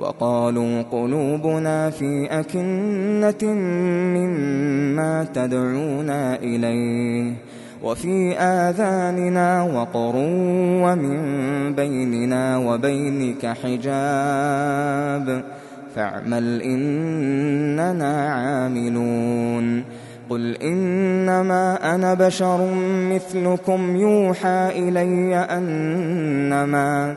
وقالوا قلوبنا في أكنة مما تدعونا إليه وفي آذاننا وقر ومن بيننا وبينك حجاب فاعمل إننا عاملون قل إنما أنا بشر مثلكم يوحى إلي أنما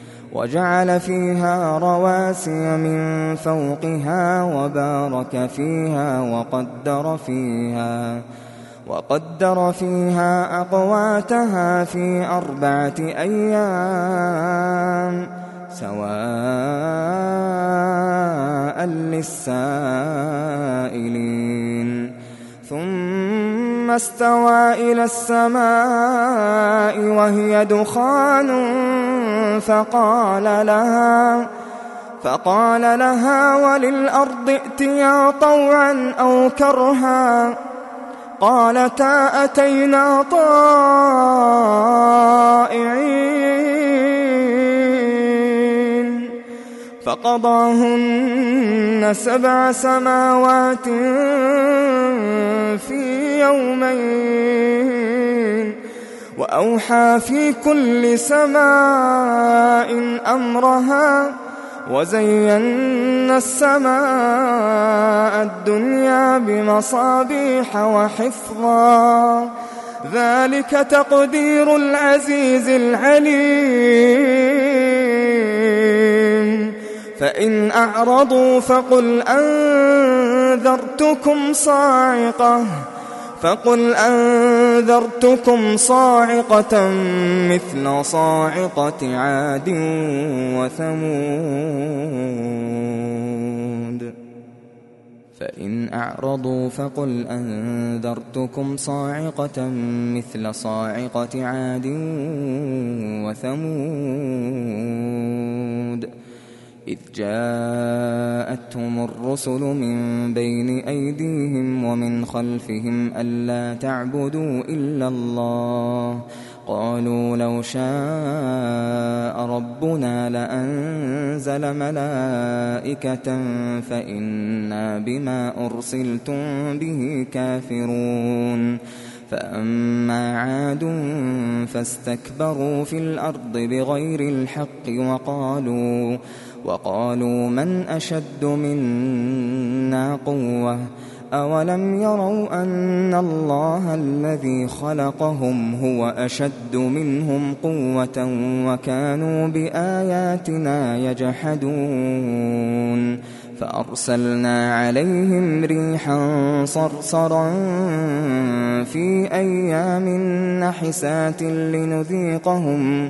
وجعل فيها رواسي من فوقها وبارك فيها وقدر فيها وقدر فيها أقواتها في أربعة أيام سواء للسائلين. ثم استوى إلى السماء وهي دخان فقال لها فقال لها وللأرض ائتيا طوعا أو كرها قالتا أتينا طائعين فقضاهن سبع سماوات في يومين. وأوحى في كل سماء أمرها وزينا السماء الدنيا بمصابيح وحفظا. ذلك تقدير العزيز العليم. فإن أعرضوا فقل أنذرتكم صاعقة. فقل أنذرتكم صاعقة مثل صاعقة عاد وثمود. فإن أعرضوا فقل أنذرتكم صاعقة مثل صاعقة عاد وثمود. إذ جاءتهم الرسل من بين أيديهم ومن خلفهم ألا تعبدوا إلا الله. قالوا لو شاء ربنا لأنزل ملائكة فإنا بما أرسلتم به كافرون. فأما عاد فاستكبروا في الأرض بغير الحق وقالوا وقالوا من أشد منا قوة؟ أولم يروا أن الله الذي خلقهم هو أشد منهم قوة وكانوا بآياتنا يجحدون؟ فأرسلنا عليهم ريحا صرصرا في أيام نحسات لنذيقهم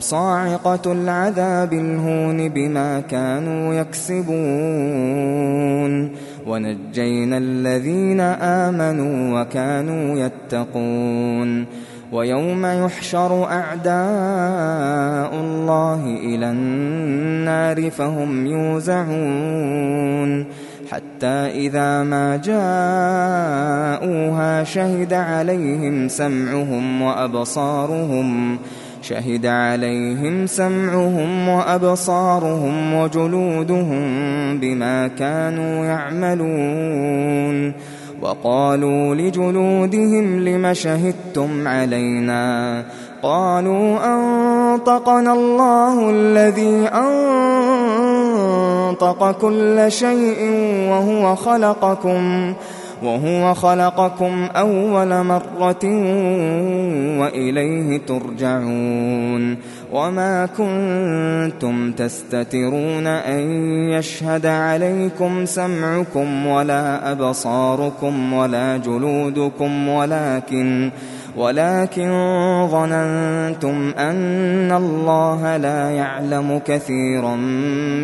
صاعقة العذاب الهون بما كانوا يكسبون. ونجينا الذين آمنوا وكانوا يتقون. ويوم يحشر أعداء الله إلى النار فهم يوزعون. حتى إذا ما جاءوها شهد عليهم سمعهم وأبصارهم شهد عليهم سمعهم وأبصارهم وجلودهم بما كانوا يعملون. وقالوا لجلودهم لم شهدتم علينا؟ قالوا أنطقنا الله الذي أنطق كل شيء وهو خلقكم. وهو خلقكم أول مرة وإليه ترجعون وما كنتم تستترون أن يشهد عليكم سمعكم ولا أبصاركم ولا جلودكم ولكن ولكن ظننتم أن الله لا يعلم كثيرا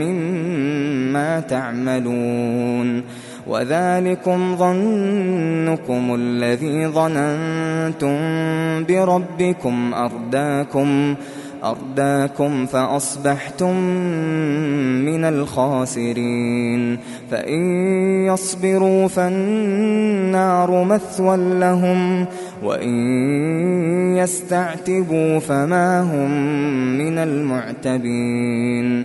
مما تعملون وذلكم ظنكم الذي ظننتم بربكم أرداكم أرداكم فأصبحتم من الخاسرين. فإن يصبروا فالنار مثوى لهم وإن يستعتبوا فما هم من المعتبين.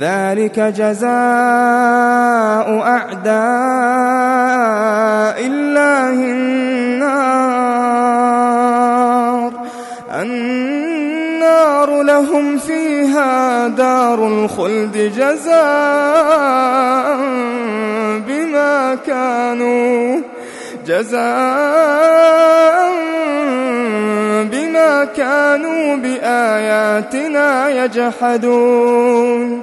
ذلك جزاء أعداء الله النار. النار لهم فيها دار الخلد جزاء بما كانوا جزاء بما كانوا بآياتنا يجحدون.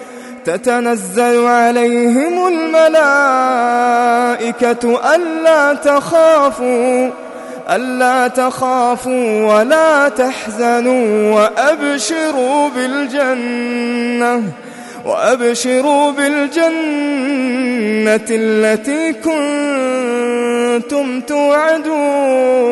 تتنزل عليهم الملائكة ألا تخافوا ألا تخافوا ولا تحزنوا وأبشروا بالجنة وأبشروا بالجنة التي كنتم توعدون.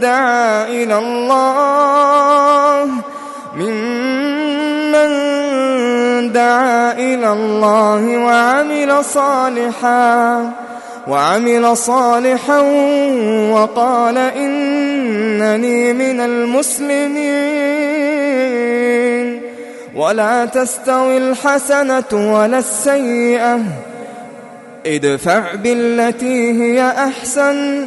دعا إلى الله. ممن دعا إلى الله وعمل صالحا وعمل صالحا وقال إنني من المسلمين. ولا تستوي الحسنة ولا السيئة. ادفع بالتي هي أحسن.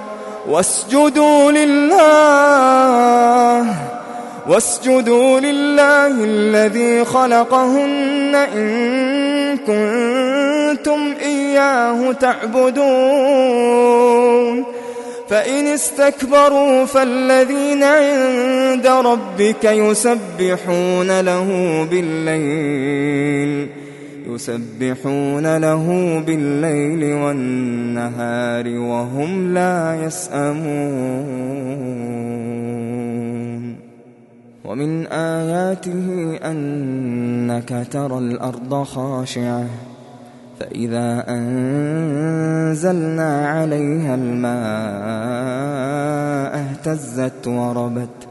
واسجدوا لله واسجدوا لله الذي خلقهن إن كنتم إياه تعبدون. فإن استكبروا فالذين عند ربك يسبحون له بالليل. يسبحون له بالليل والنهار وهم لا يسأمون. ومن آياته أنك ترى الأرض خاشعة فإذا أنزلنا عليها الماء اهتزت وربت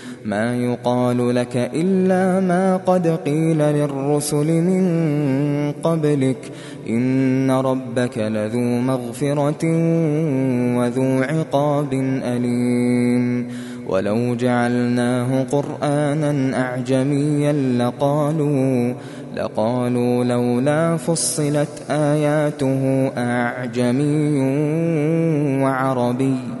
ما يقال لك إلا ما قد قيل للرسل من قبلك. إن ربك لذو مغفرة وذو عقاب أليم. ولو جعلناه قرآنا أعجميا لقالوا لقالوا لولا فصلت آياته أعجمي وعربي.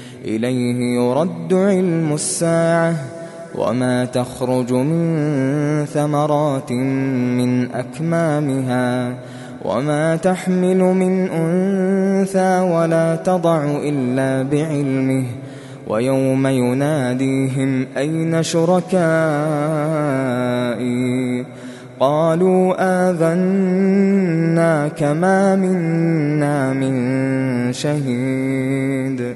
إليه يرد علم الساعة وما تخرج من ثمرات من أكمامها وما تحمل من أنثى ولا تضع إلا بعلمه ويوم يناديهم أين شركائي قالوا آذنا كما منا من شهيد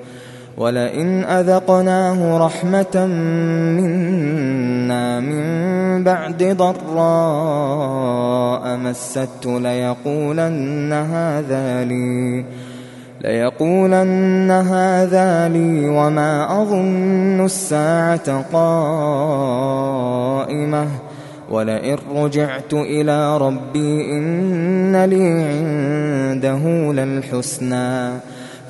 ولئن أذقناه رحمة منا من بعد ضراء مسته ليقولن هذا لي ليقولن هذا لي وما أظن الساعة قائمة. ولئن رجعت إلى ربي إن لي عنده للحسنى.